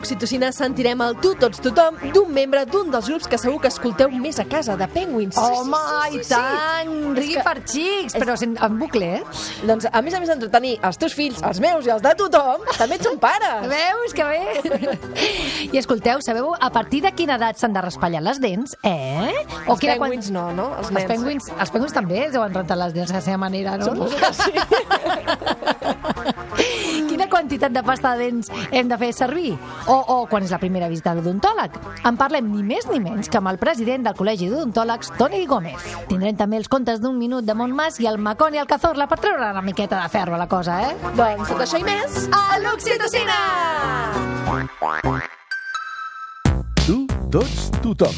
l'Oxitocina sentirem el tu tots tothom d'un membre d'un dels grups que segur que escolteu més a casa, de Penguins. Home, i tant! Rigui que- per xics, però sen- en bucle, eh? Doncs, a més a més d'entretenir els teus fills, els meus i els de tothom, també ets un pare. Veus que bé? I escolteu, sabeu a partir de quina edat s'han de raspallar les dents, eh? Els penguins no, no? Els Els nens. penguins, els penguins també deuen rentar les dents de la seva manera, no? Suposo que sí. Quina quantitat de pasta de dents hem de fer servir? O, o quan és la primera visita a l'odontòleg? En parlem ni més ni menys que amb el president del Col·legi d'Odontòlegs, Toni Gómez. Tindrem també els contes d'un minut de Montmas i el Macón i el Cazorla per treure una miqueta de ferro a la cosa, eh? doncs tot això i més a l'Oxitocina! Tots, tothom.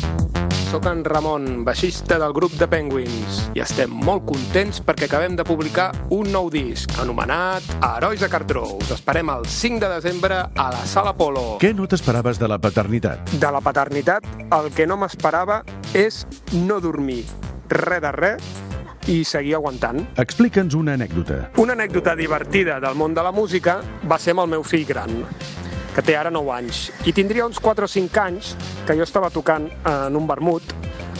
Soc en Ramon, baixista del grup de Penguins, i estem molt contents perquè acabem de publicar un nou disc, anomenat Herois de Cartró. Us esperem el 5 de desembre a la Sala Polo. Què no t'esperaves de la paternitat? De la paternitat, el que no m'esperava és no dormir res de res i seguir aguantant. Explica'ns una anècdota. Una anècdota divertida del món de la música va ser amb el meu fill gran, que té ara 9 anys. I tindria uns 4 o 5 anys que jo estava tocant en un vermut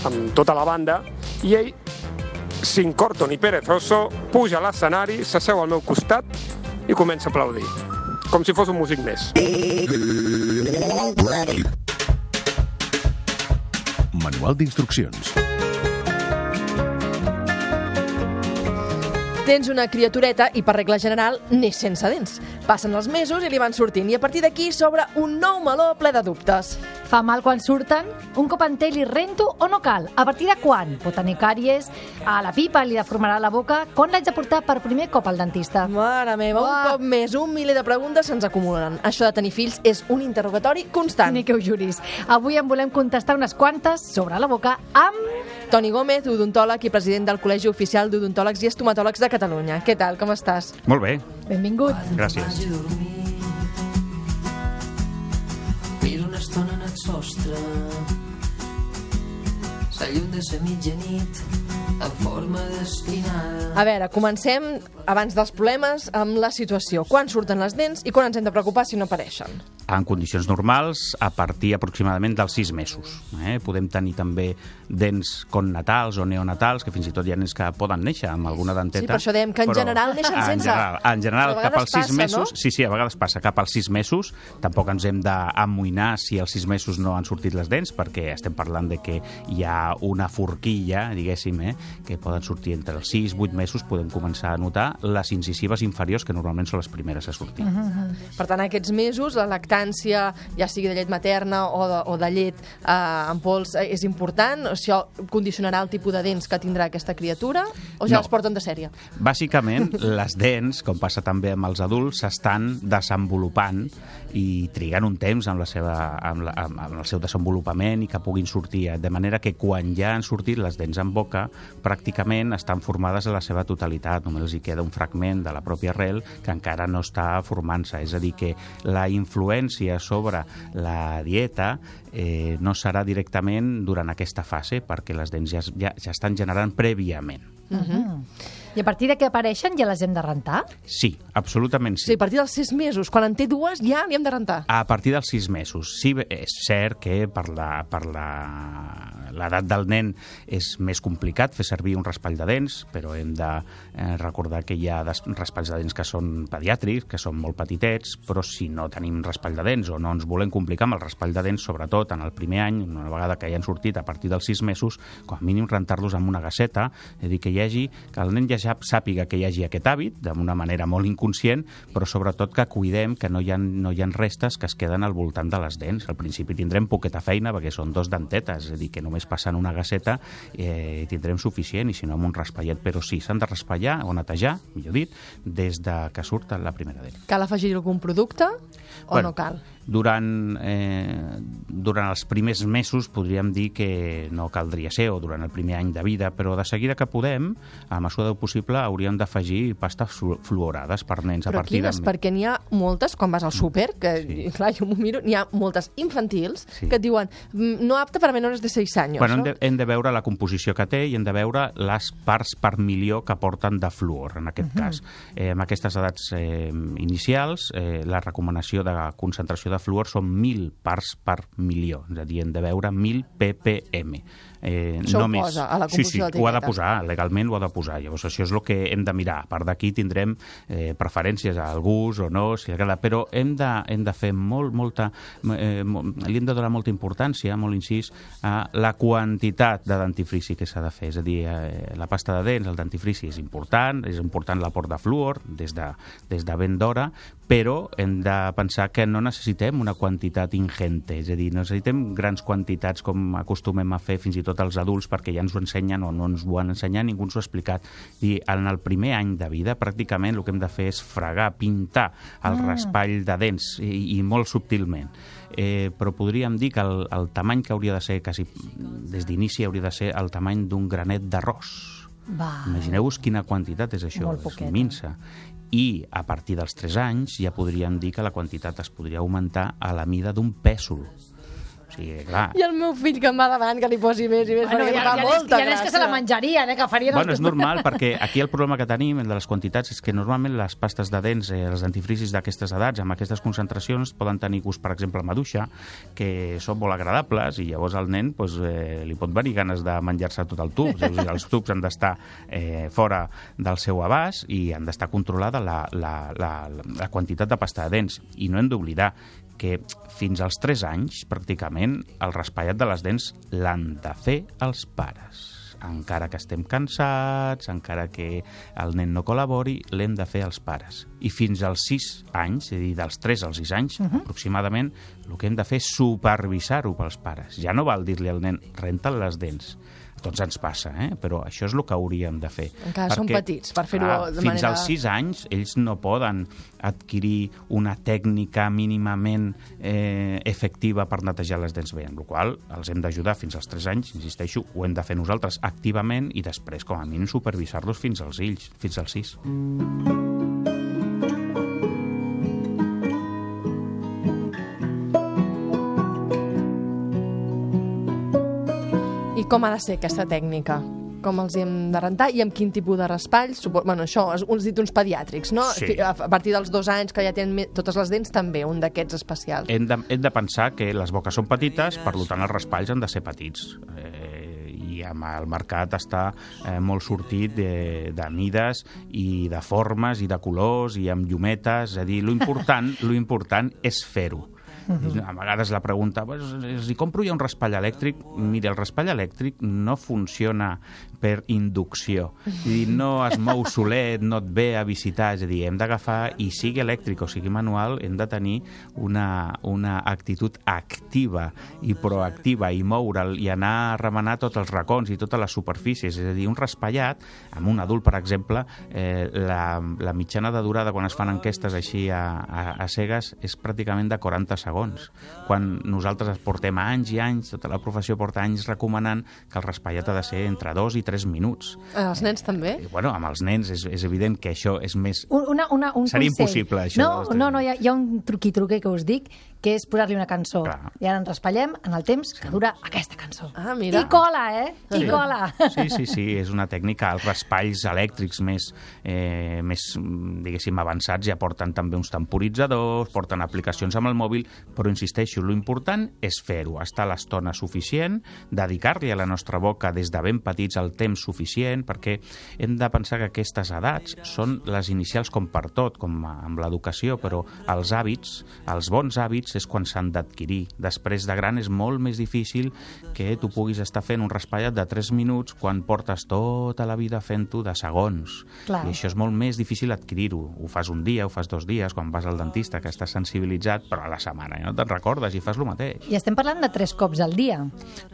amb tota la banda i ell, sin corto ni perezoso, puja a l'escenari, s'asseu al meu costat i comença a aplaudir. Com si fos un músic més. Manual d'instruccions. Tens una criatureta i per regla general neix sense dents. Passen els mesos i li van sortint i a partir d'aquí s'obre un nou meló ple de dubtes. Fa mal quan surten? Un cop en té li rento o no cal? A partir de quan? Pot tenir càries? A la pipa li deformarà la boca? Quan l'haig de portar per primer cop al dentista? Mare meva, un Uah. cop més, un miler de preguntes se'ns acumulen. Això de tenir fills és un interrogatori constant. Ni que ho juris. Avui en volem contestar unes quantes sobre la boca amb... Toni Gómez, odontòleg i president del Col·legi Oficial d'Odontòlegs i Estomatòlegs de Catalunya. Què tal, com estàs? Molt bé, Benvingut. gràcies. Miro una estona en el sostre la llum de sa mitjanit en forma d'espinada A veure, comencem, abans dels problemes, amb la situació. Quan surten les dents i quan ens hem de preocupar si no apareixen? En condicions normals, a partir aproximadament dels 6 mesos. Eh? Podem tenir també dents connatals o neonatals, que fins i tot hi ha nens que poden néixer amb alguna denteta. Sí, per això dèiem que en general neixen en sense. General, en general, Però a cap als 6 passa, mesos... no? Sí, sí, a vegades passa. Cap als 6 mesos tampoc ens hem d'amoïnar si als 6 mesos no han sortit les dents, perquè estem parlant de que hi ha una forquilla, diguéssim, eh, que poden sortir entre els 6 i 8 mesos, podem començar a notar les incisives inferiors, que normalment són les primeres a sortir. Per tant, aquests mesos, la lactància, ja sigui de llet materna o de, o de llet eh, en pols, eh, és important? Això condicionarà el tipus de dents que tindrà aquesta criatura? O ja No. les porten de sèrie? Bàsicament, les dents, com passa també amb els adults, s'estan desenvolupant i trigant un temps amb, la seva, amb, la, amb, amb el seu desenvolupament i que puguin sortir. De manera que quan ja han sortit les dents en boca, pràcticament estan formades a la seva totalitat. Només els hi queda un fragment de la pròpia arrel que encara no està formant-se. És a dir, que la influència sobre la dieta eh, no serà directament durant aquesta fase, perquè les dents ja, ja, ja estan generant prèviament. I a partir de què apareixen ja les hem de rentar? Sí, absolutament Sí, sí. a partir dels 6 mesos, quan en té dues, ja n'hi hem de rentar. A partir dels sis mesos. Sí, és cert que per la, per la, l'edat del nen és més complicat fer servir un raspall de dents, però hem de eh, recordar que hi ha raspalls de dents que són pediàtrics, que són molt petitets, però si no tenim raspall de dents o no ens volem complicar amb el raspall de dents, sobretot en el primer any, una vegada que ja han sortit a partir dels sis mesos, com a mínim rentar-los amb una gasseta, és a dir, que hi hagi, que el nen ja sàpiga que hi hagi aquest hàbit, d'una manera molt inconscient, però sobretot que cuidem que no hi ha, no hi ha restes que es queden al voltant de les dents. Al principi tindrem poqueta feina perquè són dos dentetes, és a dir, que només només passant una gasseta eh, tindrem suficient, i si no amb un raspallet. Però sí, s'han de raspallar o netejar, millor dit, des de que surt la primera dent. Cal afegir algun producte o Bueno, no cal? Durant, eh, durant els primers mesos podríem dir que no caldria ser, o durant el primer any de vida, però de seguida que podem, a mesura del possible, hauríem d'afegir pastes flu- fluorades per nens. a Però partir quines? de... Perquè n'hi ha moltes, quan vas al súper, que, Sí. clar, jo m'ho miro, n'hi ha moltes infantils Sí. que et diuen "Mm, no apte para menores de 6 anys. Bueno, hem, de, hem de veure la composició que té i hem de veure les parts per milió que porten de fluor, en aquest cas. Eh, amb aquestes edats eh, inicials, eh, la recomanació de concentració de fluor són 1.000 parts per milió, és a dir, hem de veure 1.000 ppm. Eh, Això ho no més. posa a la sí, sí, ho ha de posar, legalment ho ha de posar. Llavors, això és el que hem de mirar. A part d'aquí tindrem eh, preferències al gust o no, si agrada, però hem de, hem de fer molt, molta... Eh, mo- li hem de donar molta importància, molt incís, a la quantitat de dentifrici que s'ha de fer. És a dir, eh, la pasta de dents, el dentifrici és important, és important l'aport de fluor des de, des de ben d'hora, però hem de pensar que no necessitem una quantitat ingente, és a dir, no necessitem grans quantitats com acostumem a fer fins i tot els adults perquè ja ens ho ensenyen o no ens ho han ensenyat, ningú ens ho ha explicat. I en el primer any de vida, pràcticament el que hem de fer és fregar, pintar el raspall de dents i, i molt subtilment. Eh, però podríem dir que el, el tamany que hauria de ser, quasi des d'inici, hauria de ser el tamany d'un granet d'arròs. Imagineu-vos quina quantitat és això, Molt és minsa. I a partir dels 3 anys ja podríem dir que la quantitat es podria augmentar a la mida d'un pèsol. O sigui, clar, I el meu fill que em va davant que li posi més i més, Bueno, perquè ja, ja, molta ja, ja és que se la menjarien, eh, que farien... Bueno, és normal, perquè aquí el problema que tenim el de les quantitats és que normalment les pastes de dents, eh, els dentifricis d'aquestes edats, amb aquestes concentracions, poden tenir gust, per exemple, a maduixa, que són molt agradables, i llavors al nen pues, eh, li pot venir ganes de menjar-se tot el tub. O sigui, els tubs han d'estar eh, fora del seu abast i han d'estar controlada la, la, la, la quantitat de pasta de dents. I no hem d'oblidar que fins als 3 anys, pràcticament, el raspallat de les dents l'han de fer els pares encara que estem cansats, encara que el nen no col·labori, l'hem de fer els pares. I fins als 6 anys, és a dir, dels 3 als 6 anys, uh -huh. aproximadament, el que hem de fer és supervisar-ho pels pares. Ja no val dir-li al nen, renta'n les dents. Tots ens passa, eh? però això és el que hauríem de fer. Encara són petits per fer-ho de Fins manera- als 6 anys, ells no poden adquirir una tècnica mínimament eh, efectiva per netejar les dents bé, amb la qual els hem d'ajudar fins als 3 anys, insisteixo, ho hem de fer nosaltres activament i després, com a mínim, supervisar-los fins als ills, fins als 6. I com ha de ser aquesta tècnica? Com els hem de rentar i amb quin tipus de raspall? Supo... Bueno, això, uns dit uns pediàtrics, no? Sí. A partir dels dos anys que ja tenen totes les dents, també, un d'aquests especials. Hem de, hem de pensar que les boques són petites, per tant els raspalls han de ser petits. Eh, I amb el mercat està eh, molt sortit de, de mides i de formes i de colors i amb llumetes. És a dir, lo important, lo important és fer-ho. A vegades la pregunta, pues, si compro ja un raspall elèctric, mira, el raspall elèctric no funciona per inducció. Dir, no es mou solet, no et ve a visitar, és a dir, hem d'agafar, i sigui elèctric o sigui manual, hem de tenir una, una actitud activa i proactiva i moure'l i anar a remenar tots els racons i totes les superfícies. És a dir, un raspallat, amb un adult, per exemple, eh, la, la mitjana de durada quan es fan enquestes així a, a, a cegues és pràcticament de 40 segons. Quan nosaltres portem anys i anys, tota la professió porta anys recomanant que el raspallat ha de ser entre 2 i 3 minuts. Eh, Els nens també? I, bueno, amb els nens és, és evident que això és més... Un, una, una, un Seria consell. impossible, això, No, tres no, no, hi ha, hi ha un truqui-truqui que us dic, que és posar-li una cançó. Clar. I ara ens raspallem en el temps que dura aquesta cançó. Ah, mira. I cola, eh? I cola. Sí, sí, sí, és una tècnica. Els raspalls elèctrics més, eh, més diguéssim, avançats ja porten també uns temporitzadors, porten aplicacions amb el mòbil, però insisteixo, lo important és fer-ho, estar l'estona suficient, dedicar-li a la nostra boca des de ben petits el temps suficient, perquè hem de pensar que aquestes edats són les inicials com per tot, com amb l'educació, però els hàbits, els bons hàbits, hàbits és quan s'han d'adquirir. Després de gran és molt més difícil que tu puguis estar fent un raspallat de 3 minuts quan portes tota la vida fent-ho de segons. Clar. I això és molt més difícil adquirir-ho. Ho fas un dia, ho fas dos dies, quan vas al dentista, que estàs sensibilitzat, però a la setmana ja no te'n recordes i fas el mateix. I estem parlant de tres cops al dia.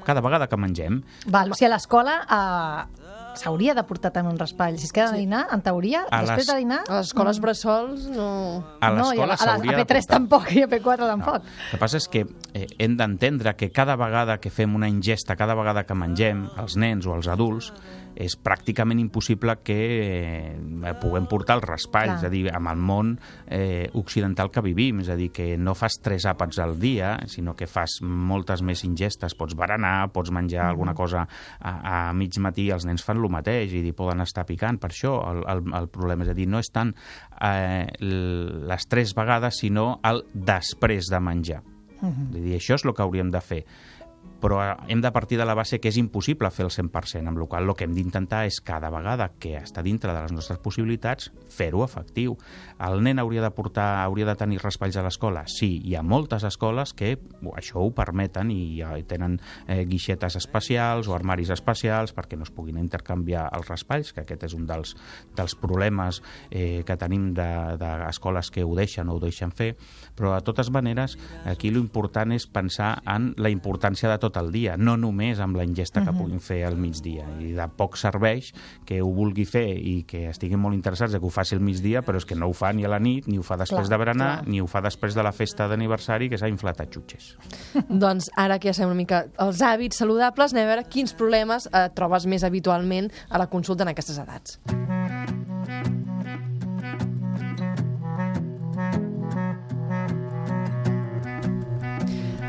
Cada vegada que mengem, Val, o sigui, a l'escola eh, s'hauria de portar també un raspall. Si es queda de dinar, en teoria, A després les- de dinar... A les escoles bressols no... a no, a, l'escola la- a, la- s'hauria a de P3 portar. tampoc i a P4 tampoc. El que passa és que eh, hem d'entendre que cada vegada que fem una ingesta, cada vegada que mengem, els nens o els adults, és pràcticament impossible que eh, puguem portar el raspall, Clar. és a dir, amb el món eh, occidental que vivim, és a dir, que no fas tres àpats al dia, sinó que fas moltes més ingestes, pots berenar, pots menjar alguna cosa a, a mig matí, els nens fan el mateix i dir, poden estar picant, per això el, el, el problema, és a dir, no és tant eh, les tres vegades, sinó el després de menjar. Vull dir, això és el que hauríem de fer però eh, hem de partir de la base que és impossible fer el 100%, amb la qual el que hem d'intentar és cada vegada que està dintre de les nostres possibilitats fer-ho efectiu. El nen hauria de portar, hauria de tenir raspalls a l'escola? Sí, hi ha moltes escoles que això ho permeten i ja tenen eh, guixetes especials o armaris especials perquè no es puguin intercanviar els raspalls, que aquest és un dels, dels problemes eh, que tenim d'escoles de, que ho deixen o ho deixen fer, però de totes maneres aquí l'important és pensar en la importància de tot el dia, no només amb la ingesta que puguin fer al migdia. I de poc serveix que ho vulgui fer i que estiguin molt interessats de que ho faci al migdia, però és que no ho fa ni a la nit, ni ho fa després Clar, de berenar, clar. ni ho fa després de la festa d'aniversari que s'ha inflat a xutxes. Doncs ara que ja sabem una mica els hàbits saludables, anem a veure quins problemes eh, trobes més habitualment a la consulta en aquestes edats.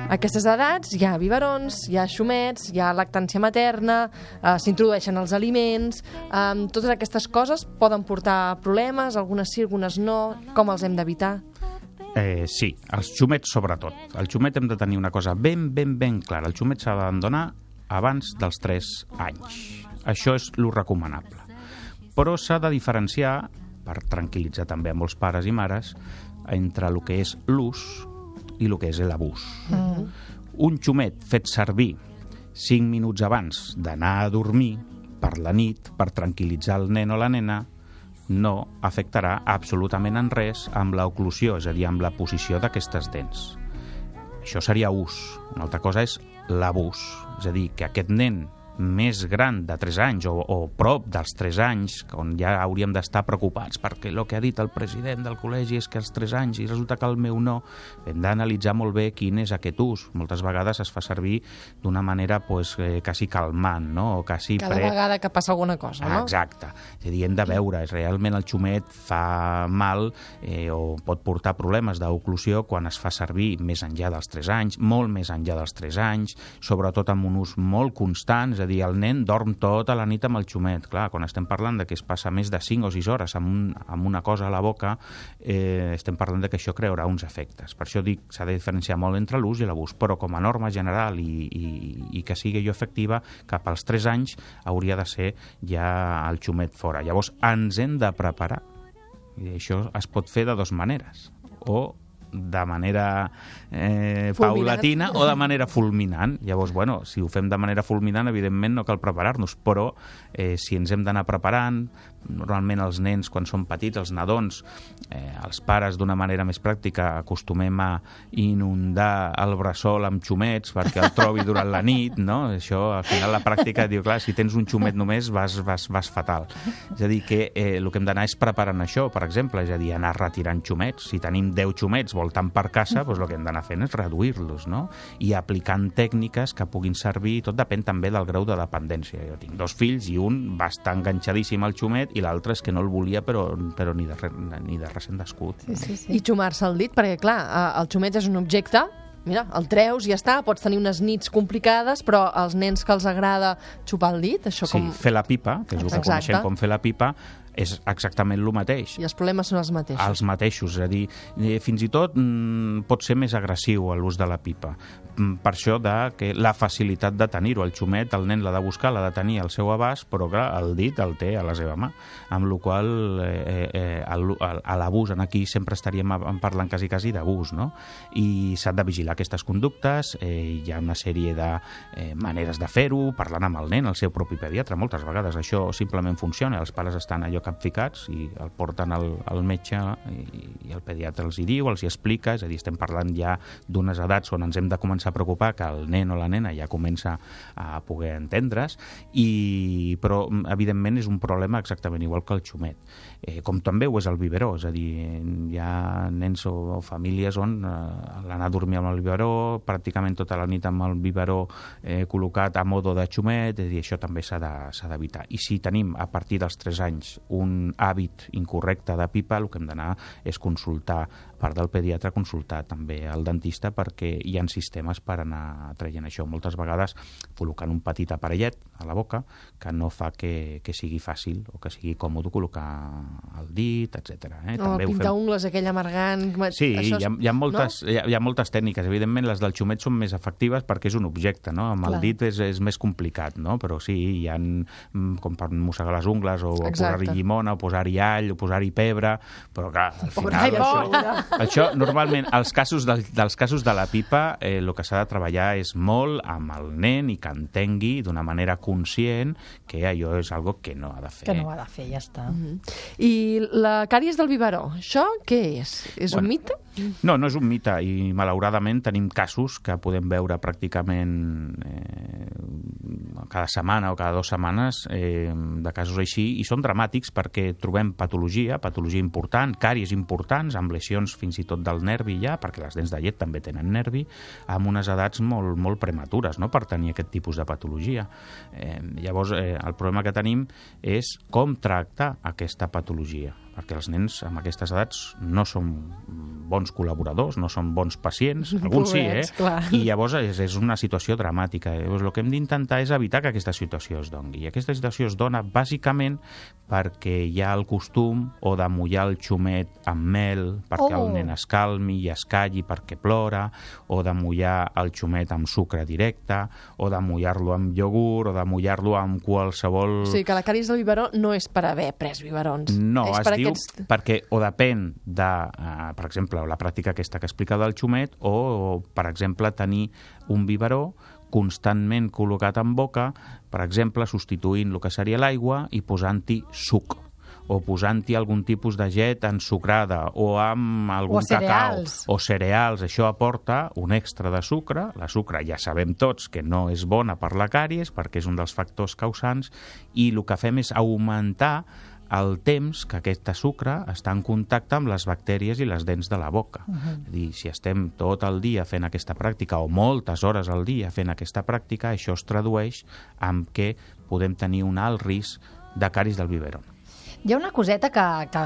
A aquestes edats hi ha biberons, hi ha xumets, hi ha lactància materna, eh, s'introdueixen els aliments... Eh, totes aquestes coses poden portar problemes, algunes sí, algunes no. Com els hem d'evitar? Eh, sí, els xumets sobretot. El xumet hem de tenir una cosa ben, ben, ben clara. El xumet s'ha d'abandonar abans dels 3 anys. Això és lo recomanable. Però s'ha de diferenciar, per tranquil·litzar també a molts pares i mares, entre el que és l'ús i el que és l'abús. Mm. Un xumet fet servir 5 minuts abans d'anar a dormir per la nit, per tranquil·litzar el nen o la nena, no afectarà absolutament en res amb l'oclusió, és a dir, amb la posició d'aquestes dents. Això seria ús. Una altra cosa és l'abús. És a dir, que aquest nen més gran de 3 anys o, o prop dels 3 anys, on ja hauríem d'estar preocupats perquè el que ha dit el president del col·legi és que als 3 anys i resulta que el meu no, hem d'analitzar molt bé quin és aquest ús. Moltes vegades es fa servir d'una manera pues, eh, quasi calmant, no? o quasi Cada pre... vegada que passa alguna cosa, no? Exacte. És a dir, hem de veure, realment el xumet fa mal eh, o pot portar problemes d'oclusió quan es fa servir més enllà dels 3 anys, molt més enllà dels 3 anys, sobretot amb un ús molt constant, és a dir, el nen dorm tota la nit amb el xumet. Clar, quan estem parlant de que es passa més de 5 o 6 hores amb, un, amb una cosa a la boca, eh, estem parlant de que això crearà uns efectes. Per això dic, s'ha de diferenciar molt entre l'ús i l'abús, però com a norma general i, i, i que sigui jo efectiva, cap als 3 anys hauria de ser ja el xumet fora. Llavors, ens hem de preparar. I això es pot fer de dues maneres. O de manera eh, paulatina o de manera fulminant. Llavors, bueno, si ho fem de manera fulminant, evidentment no cal preparar-nos, però eh, si ens hem d'anar preparant, normalment els nens, quan són petits, els nadons, eh, els pares d'una manera més pràctica acostumem a inundar el bressol amb xumets perquè el trobi durant la nit, no? Això, al final, la pràctica diu, clar, si tens un xumet només vas, vas, vas fatal. És a dir, que eh, el que hem d'anar és preparant això, per exemple, és a dir, anar retirant xumets. Si tenim 10 xumets voltant per casa, doncs el que hem d'anar fent és reduir-los, no? I aplicant tècniques que puguin servir, tot depèn també del grau de dependència. Jo tinc dos fills i un va estar enganxadíssim al xumet i l'altre és que no el volia però, però ni, de, re- ni de res en descut. Sí, sí, sí. I xumar-se el dit, perquè, clar, eh, el xumet és un objecte, mira, el treus i ja està, pots tenir unes nits complicades, però als nens que els agrada xupar el dit, això Sí, com... fer la pipa, que és el que Exacte. coneixem com fer la pipa, és exactament el mateix. I els problemes són els mateixos. Els mateixos, és a dir, eh, fins i tot mm, pot ser més agressiu a l'ús de la pipa. Mm, Per això de que la facilitat de tenir-ho, el xumet, el nen l'ha de buscar, l'ha de tenir al seu abast, però clar, el dit el té a la seva mà, amb la qual eh, eh, a l'abús, en aquí sempre estaríem parlant quasi quasi d'abús, no? I s'han de vigilar aquestes conductes, eh, hi ha una sèrie de eh, maneres de fer-ho, parlant amb el nen, el seu propi pediatre, moltes vegades això simplement funciona, els pares estan allò capficats i el porten al, al metge i, i el pediatre els hi diu, els hi explica, és a dir, estem parlant ja d'unes edats on ens hem de començar a preocupar que el nen o la nena ja comença a poder entendre's, i, però evidentment és un problema exactament igual que el xumet, eh, com també ho és el biberó, és a dir, hi ha nens o, o famílies on eh, l'anar a dormir amb el biberó, pràcticament tota la nit amb el biberó eh, col·locat a modo de xumet, és a dir, això també s'ha de- d'evitar. I si tenim a partir dels 3 anys hàbit incorrecte de pipa, el que hem d'anar és consultar, part del pediatre, consultar també el dentista perquè hi ha sistemes per anar traient això. Moltes vegades col·locant un petit aparellet a la boca que no fa que, que sigui fàcil o que sigui còmode col·locar el dit, etc. Eh? o el ho fem- pintaungles aquell amargant... Sí, això hi ha, hi, ha moltes, hi, ha, hi ha moltes tècniques. Evidentment, les del xumet són més efectives perquè és un objecte, no? Amb Clar. el dit és, és més complicat, no? Però sí, hi ha mm, com per mossegar les ungles o, posar-hi llimona, o posar-hi all, o posar-hi pebre, però clar, al Pobre, final... ai, això, pobre. Això, normalment, els casos del, dels casos de la pipa, eh, el que s'ha de treballar és molt amb el nen i que entengui d'una manera conscient que allò és algo que no ha de fer. Que no ha de fer, ja està. I la càries del biberó, això què és? És Bueno. un mite? No, no és un mite i malauradament tenim casos que podem veure pràcticament eh, cada setmana o cada dues setmanes eh, de casos així i són dramàtics perquè trobem patologia, patologia important, càries importants, amb lesions fins i tot del nervi ja, perquè les dents de llet també tenen nervi, amb unes edats molt, molt prematures no? per tenir aquest tipus de patologia. Eh, llavors, eh, el problema que tenim és com tractar aquesta patologia perquè els nens amb aquestes edats no són bons col·laboradors, no són bons pacients, alguns sí, eh? Clar. I llavors és, és una situació dramàtica. Llavors el que hem d'intentar és evitar que aquesta situació es doni. I aquesta situació es dona bàsicament perquè hi ha el costum o de mullar el xumet amb mel perquè Oh. el nen es calmi i es calli perquè plora, o de mullar el xumet amb sucre directe, o de mullar-lo amb iogurt, o de mullar-lo amb qualsevol... O sigui que la càries del biberó no és per haver pres biberons. No, és es diu aquests... perquè o depèn de, uh, per exemple, la pràctica aquesta que explica del xumet o, o, per exemple, tenir un biberó constantment col·locat en boca, per exemple, substituint el que seria l'aigua i posant-hi suc o posant-hi algun tipus de llet ensucrada o amb algun cereals. cacau o cereals, això aporta un extra de sucre. La sucre ja sabem tots que no és bona per la càries perquè és un dels factors causants i el que fem és augmentar el temps que aquest sucre està en contacte amb les bactèries i les dents de la boca. Uh -huh. És a dir, si estem tot el dia fent aquesta pràctica o moltes hores al dia fent aquesta pràctica, això es tradueix en què podem tenir un alt risc de caris del biberó. Hi ha una coseta que, que,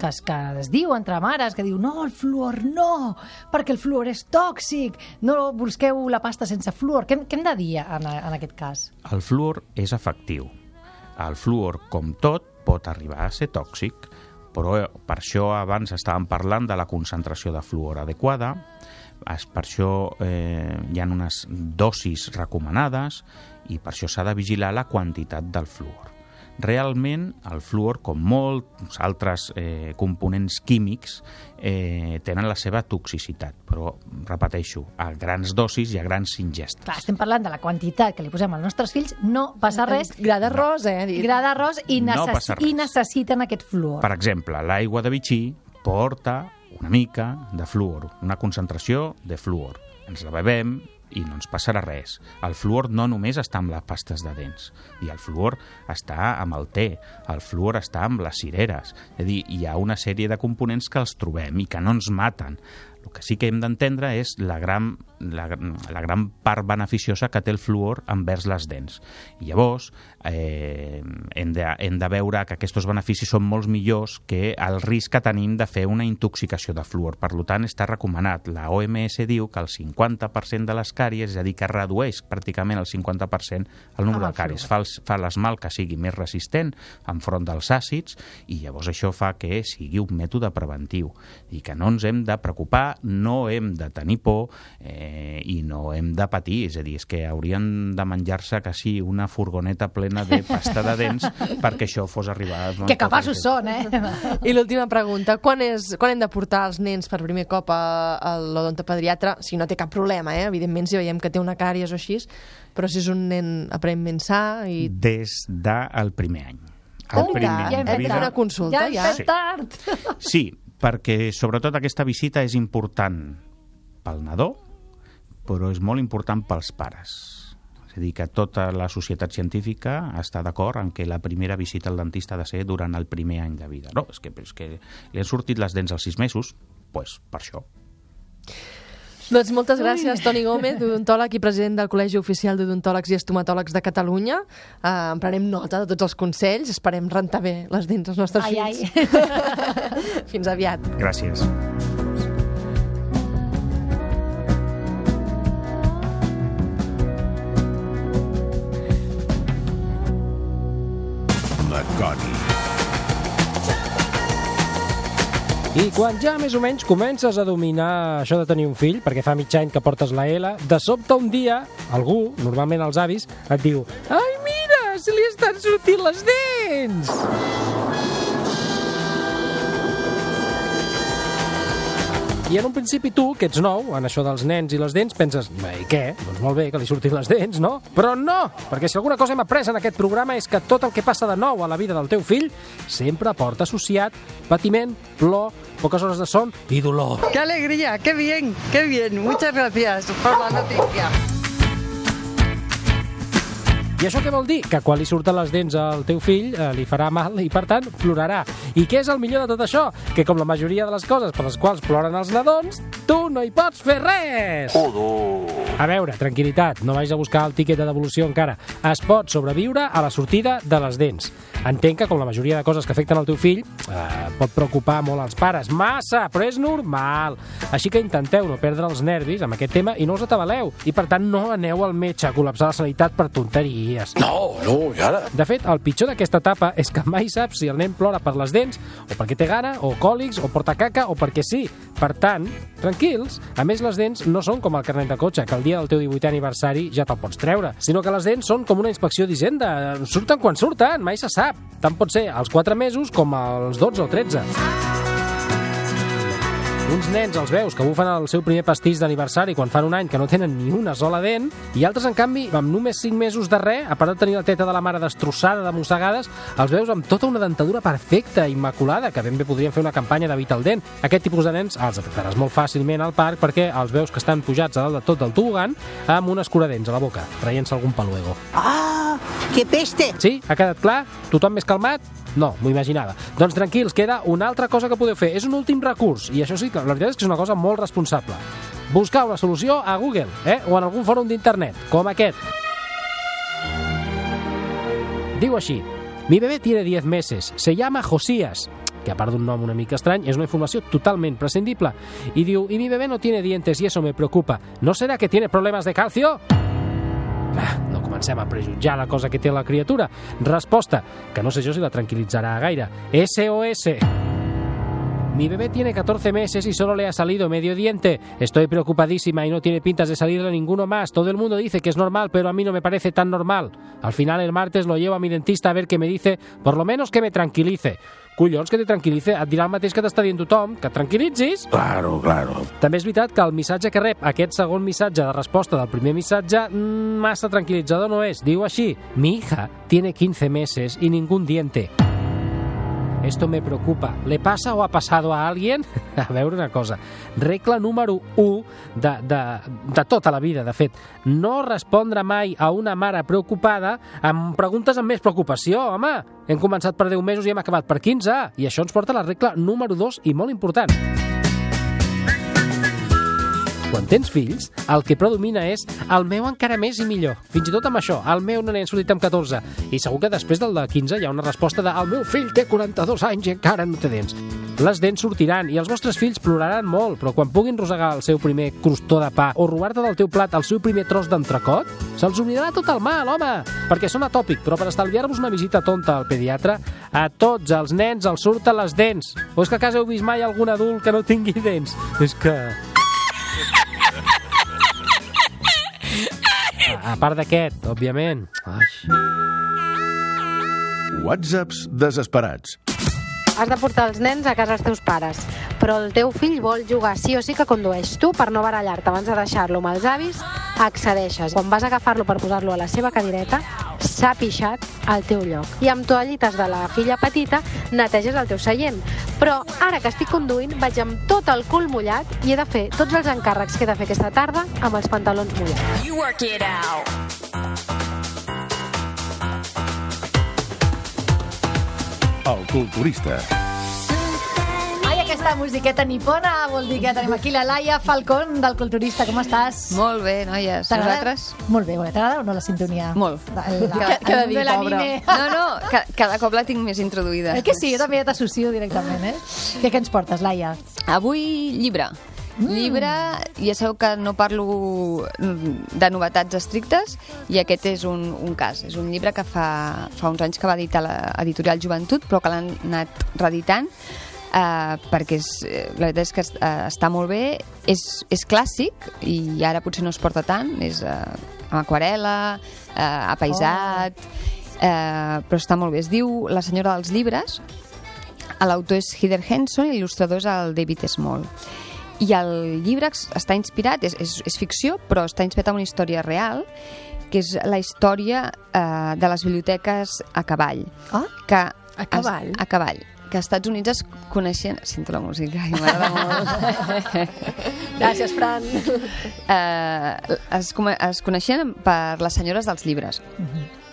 que, es, que es diu entre mares, que diu no, el fluor no, perquè el fluor és tòxic, no busqueu la pasta sense fluor. Què, què hem de dir en, en aquest cas? El fluor és efectiu. El fluor, com tot, pot arribar a ser tòxic, però per això abans estàvem parlant de la concentració de fluor adequada, per això eh, hi ha unes dosis recomanades i per això s'ha de vigilar la quantitat del fluor. Realment, el fluor, com molts altres eh, components químics, eh, tenen la seva toxicitat, però, repeteixo, a grans dosis i a grans ingestes. Clar, estem parlant de la quantitat que li posem als nostres fills, no passa res. Gra d'arròs, eh? dit. Gra d'arròs i, No i necessiten aquest fluor. Per exemple, l'aigua de bitxí porta una mica de fluor, una concentració de fluor. Ens la bevem i no ens passarà res. El fluor no només està amb les pastes de dents, i el fluor està amb el té, el fluor està amb les cireres. És a dir, hi ha una sèrie de components que els trobem i que no ens maten. El que sí que hem d'entendre és la gran, la, la gran part beneficiosa que té el fluor envers les dents. I llavors eh, hem, de, hem de veure que aquests beneficis són molt millors que el risc que tenim de fer una intoxicació de fluor. Per tant, està recomanat. La OMS diu que el 50% de les càries, és a dir, que redueix pràcticament el 50% el Amb el de càries. Fa, els, fa l'esmalt que sigui més resistent enfront dels àcids i llavors això fa que sigui un mètode preventiu i que no ens hem de preocupar, no hem de tenir por eh, i no hem de patir, és a dir, és que haurien de menjar-se que sí una furgoneta plena de pasta de dents perquè això fos arribar... Que capaços són, eh? I l'última pregunta, quan, és, quan hem de portar els nens per primer cop a, a l'odontopediatre? Si no té cap problema, eh? evidentment, si veiem que té una càries o així, però si és un nen aparentment sa i... Des del primer any. El Oh, primer ja any hem de fet una consulta, ja ja. tard. Sí, perquè sobretot aquesta visita és important pel nadó, però és molt important pels pares. És a dir, que tota la societat científica està d'acord en que la primera visita al dentista ha de ser durant el primer any de vida. No, és que, és que li han sortit les dents als sis mesos, pues, per això. Doncs moltes gràcies, Toni Gómez, odontòleg i president del Col·legi Oficial d'Odontòlegs i Estomatòlegs de Catalunya. Uh, en prenem nota de tots els consells, esperem rentar bé les dents als nostres Ai, fills. Fins aviat. Gràcies. La Coni. I quan ja més o menys comences a dominar això de tenir un fill, perquè fa mig any que portes la L, de sobte un dia, algú, normalment els avis, et diu Ai, mira, se li estan sortint les dents! I en un principi tu, que ets nou, en això dels nens i les dents, penses, "Bé, i què? Doncs molt bé que li surtin les dents, no? Però no! Perquè si alguna cosa hem après en aquest programa és que tot el que passa de nou a la vida del teu fill sempre porta associat patiment, plor, poques hores de son i dolor. ¡Qué alegría! ¡Qué bien! ¡Qué bien! Muchas gracias por la noticia. I això què vol dir? Que quan li surten les dents al teu fill eh, li farà mal i, per tant, plorarà. I què és el millor de tot això? Que com la majoria de les coses per les quals ploren els nadons, tu no hi pots fer res! A veure, tranquil·litat, no vais a buscar el tiquet de devolució encara. Es pot sobreviure a la sortida de les dents. Entenc que, com la majoria de coses que afecten el teu fill, eh, pot preocupar molt als pares. Massa, però és normal. Així que intenteu no perdre els nervis amb aquest tema i no us atabaleu. I, per tant, no aneu al metge a col·lapsar la sanitat per tonteries. No, no, i ara? De fet, el pitjor d'aquesta etapa és que mai saps si el nen plora per les dents, o perquè té gana, o còlics, o porta caca, o perquè sí. Per tant, tranquils. A més, les dents no són com el carnet de cotxe, que el dia del teu 18è aniversari ja te'l pots treure, sinó que les dents són com una inspecció d'Hisenda. Surten quan surten, mai se sap. Tant pot ser als 4 mesos com als 12 o 13. Uns nens els veus que bufen el seu primer pastís d'aniversari quan fan un any que no tenen ni una sola dent, i altres, en canvi, amb només 5 mesos de res, a part de tenir la teta de la mare destrossada de mossegades, els veus amb tota una dentadura perfecta, immaculada, que ben bé podrien fer una campanya d'evitar el dent. Aquest tipus de nens els detectaràs molt fàcilment al parc perquè els veus que estan pujats a dalt de tot del tobogan amb un escuradents a la boca, traient-se algun paluego. ¡Ah! ¡Qué peste! Sí? Ha quedat clar? Tothom més calmat? No, m'ho imaginava. Doncs tranquils, queda una altra cosa que podeu fer. És un últim recurs, i això sí, que la veritat és que és una cosa molt responsable. Buscar una solució a Google, eh? o en algun fòrum d'internet, com aquest. Diu així, mi bebé tiene 10 meses, se llama Josías, que a part d'un nom una mica estrany, és una informació totalment prescindible. I diu, y mi bebé no tiene dientes y eso me preocupa. ¿No será que tiene problemas de calcio? Ah, no comencem a prejutjar la cosa que té la criatura. Resposta, que no sé jo si la tranquil·litzarà gaire. SOS. Mi bebé tiene 14 meses y solo le ha salido medio diente. Estoy preocupadísima y no tiene pintas de salirle ninguno más. Todo el mundo dice que es normal, pero a mí no me parece tan normal. Al final el martes lo llevo a mi dentista a ver qué me dice, por lo menos que me tranquilice. Collons, que te tranquil·lice. Et dirà el mateix que t'està dient tothom, que et tranquil·litzis. Claro, claro. També és veritat que el missatge que rep aquest segon missatge de resposta del primer missatge mm, massa tranquil·litzador no és. Diu així, mi hija tiene 15 meses y ningún diente. Esto me preocupa. ¿Le pasa o ha pasado a alguien? A veure una cosa. Regla número 1 de, de, de tota la vida, de fet. No respondre mai a una mare preocupada amb preguntes amb més preocupació, home. Hem començat per 10 mesos i hem acabat per 15. I això ens porta a la regla número 2 i molt important. Quan tens fills, el que predomina és el meu encara més i millor. Fins i tot amb això, el meu no n'he sortit amb 14. I segur que després del de 15 hi ha una resposta de el meu fill té 42 anys i encara no té dents. Les dents sortiran i els vostres fills ploraran molt, però quan puguin rosegar el seu primer crostó de pa o robar-te del teu plat el seu primer tros d'entrecot, se'ls oblidarà tot el mal, home! Perquè són atòpic, però per estalviar-vos una visita tonta al pediatre, a tots els nens els surten les dents. O és que a casa heu vist mai algun adult que no tingui dents? És que... A, part d'aquest, òbviament. Ai. Whatsapps desesperats. Has de portar els nens a casa dels teus pares, però el teu fill vol jugar sí o sí que condueix. Tu, per no barallar-te abans de deixar-lo amb els avis, accedeixes. Quan vas a agafar-lo per posar-lo a la seva cadireta, s'ha pixat al teu lloc. I amb toallites de la filla petita neteges el teu seient. Però ara que estic conduint, vaig amb tot el cul mullat i he de fer tots els encàrrecs que he de fer aquesta tarda amb els pantalons mullats. You work it out. El culturista. Ai, aquesta musiqueta nipona vol dir que tenim aquí la Laia Falcón del Culturista. Com estàs? Molt bé, noies. T'agrada? Vosaltres? Molt bé, bé. T'agrada o no la sintonia? Molt. La, Ca- cada dia, l'anime. No, no, ca cada cop la tinc més introduïda. Eh que sí, jo també ja t'associo directament, eh? Què, què ens portes, Laia? Avui, llibre. Mm. Llibre, ja sabeu que no parlo de novetats estrictes i aquest és un, un cas. És un llibre que fa, fa uns anys que va editar l'editorial Joventut, però que l'han anat reeditant Uh, perquè és, eh, la veritat és que uh, està molt bé. És, és clàssic i ara potser no es porta tant és uh, amb aquarela uh, apaisat uh, però està molt bé. Es diu La senyora dels llibres. L'autor és Heather Henson i l'il·lustrador és el David Small i el llibre està inspirat és, és, és ficció però està inspirat en una història real que és la història uh, de les biblioteques a cavall ah? que A cavall? Es, a cavall que als Estats Units es coneixen... Sento la música i m'agrada molt. Gràcies, Fran. eh, es, es coneixien per les senyores dels llibres.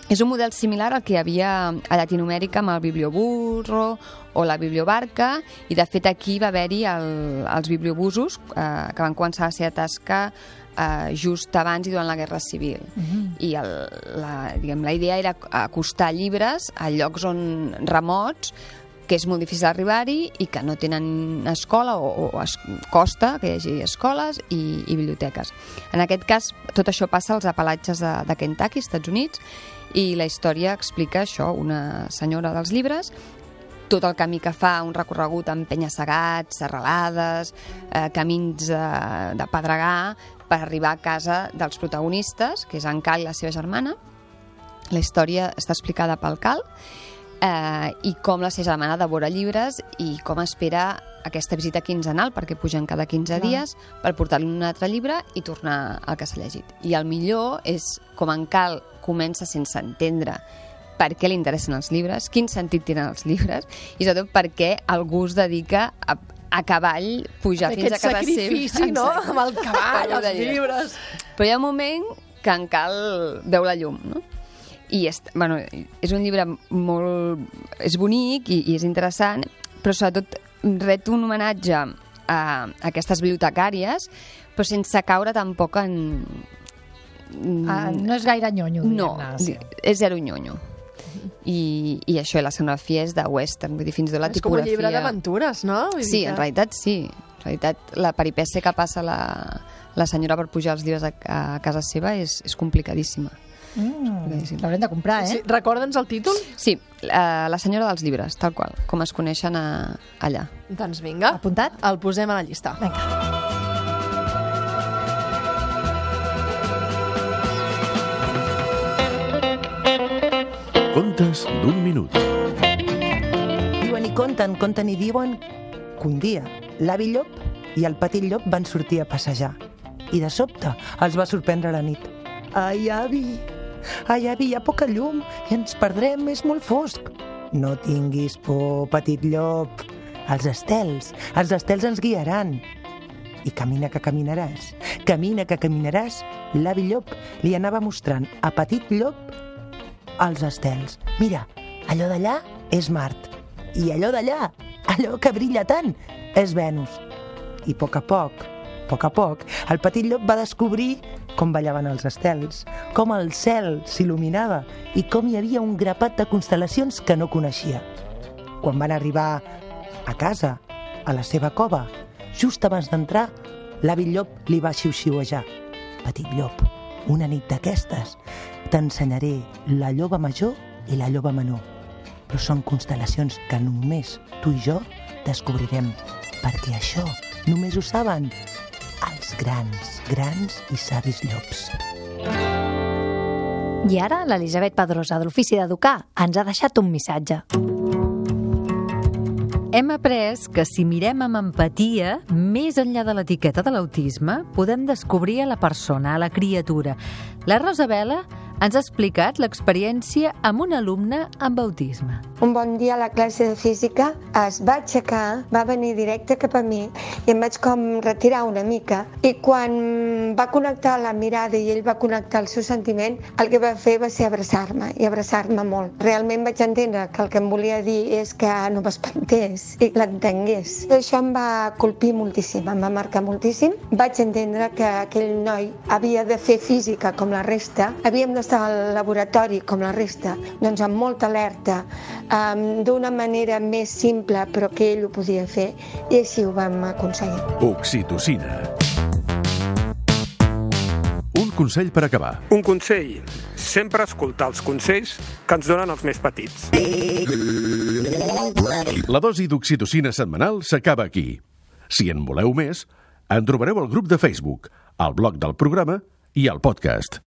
És un model similar al que hi havia a Llatinoamèrica amb el biblioburro o la bibliobarca i de fet aquí va haver-hi el, els bibliobusos eh, que van començar la seva tasca eh, just abans i durant la Guerra Civil. I el, la, diguem, la idea era acostar llibres a llocs on remots que és molt difícil arribar-hi i que no tenen escola o, o es costa que hi hagi escoles i, i biblioteques. En aquest cas, tot això passa als apalatges de, de Kentucky, Estats Units, i la història explica això, una senyora dels llibres, tot el camí que fa, un recorregut amb penya-segats, serralades, eh, camins de, de pedregar, per arribar a casa dels protagonistes, que és en Cal i la seva germana. La història està explicada pel Cal, eh, i com la seva germana devora llibres i com espera aquesta visita quinzenal, perquè pugen cada 15 Clar. dies, per portar-li un altre llibre i tornar al que s'ha llegit. I el millor és com en Cal comença sense entendre per què li interessen els llibres, quin sentit tenen els llibres, i sobretot per què algú es dedica a, a cavall pujar fins a Aquest casa seva. sacrifici, no? Amb el cavall, els llibres. Però hi ha un moment que en Cal veu la llum, no? I és, bueno, és un llibre molt... és bonic i, i és interessant, però sobretot ret un homenatge a, a aquestes bibliotecàries, però sense caure tampoc en... Ah, no és gaire nyonyo, No, és zero nyonyo. I, I això, i la escenografia és de western, vull dir, fins i tot la És com un tipografia... llibre d'aventures, no? Vull Sí, en realitat sí. En realitat, la peripècia que passa la, la senyora per pujar els llibres a, a casa seva és, és complicadíssima. Mm, L'haurem de comprar, eh? Sí, Recorda'ns el títol? Sí, uh, la senyora dels llibres, tal qual, com es coneixen a, allà. Doncs vinga. Apuntat? El posem a la llista. Vinga. Contes d'un minut. Diuen i conten, conten i diuen que un dia l'avi llop i el petit llop van sortir a passejar. I de sobte els va sorprendre la nit. Ai, avi, ai, avi, hi ha poca llum i ens perdrem, és molt fosc. No tinguis por, petit llop. Els estels, els estels ens guiaran. I camina que caminaràs, camina que caminaràs, l'avi llop li anava mostrant a petit llop els estels. Mira, allò d'allà és Mart. I allò d'allà, allò que brilla tant, és Venus. I a poc a poc, A poc a poc, el petit llop va descobrir com ballaven els estels, com el cel s'il·luminava i com hi havia un grapat de constel·lacions que no coneixia. Quan van arribar a casa, a la seva cova, just abans d'entrar, l'avi llop li va xiu-xiuejar. Petit llop, una nit d'aquestes, t'ensenyaré la lloba major i la lloba menor. Però són constel·lacions que només tu i jo descobrirem, perquè això només ho saben els grans, grans i savis llops. I ara l'Elisabet Pedrosa, de l'Ofici d'Educar, ens ha deixat un missatge. Hem après que si mirem amb empatia, més enllà de l'etiqueta de l'autisme, podem descobrir a la persona, a la criatura. La Rosa Vela ens ha explicat l'experiència amb un alumne amb autisme. Un bon dia a la classe de física es va aixecar, va venir directe cap a mi i em vaig com retirar una mica i quan va connectar la mirada i ell va connectar el seu sentiment, el que va fer va ser abraçar-me i abraçar-me molt. Realment vaig entendre que el que em volia dir és que no m'espantés i l'entengués. Això em va colpir moltíssim, em va marcar moltíssim. Vaig entendre que aquell noi havia de fer física com la resta, havíem d'estar al laboratori com la resta, doncs amb molta alerta, um, d'una manera més simple, però que ell ho podia fer, i així ho vam aconseguir. Oxitocina. Un consell per acabar. Un consell. Sempre escoltar els consells que ens donen els més petits. La dosi d'oxitocina setmanal s'acaba aquí. Si en voleu més, en trobareu al grup de Facebook, al blog del programa i al podcast.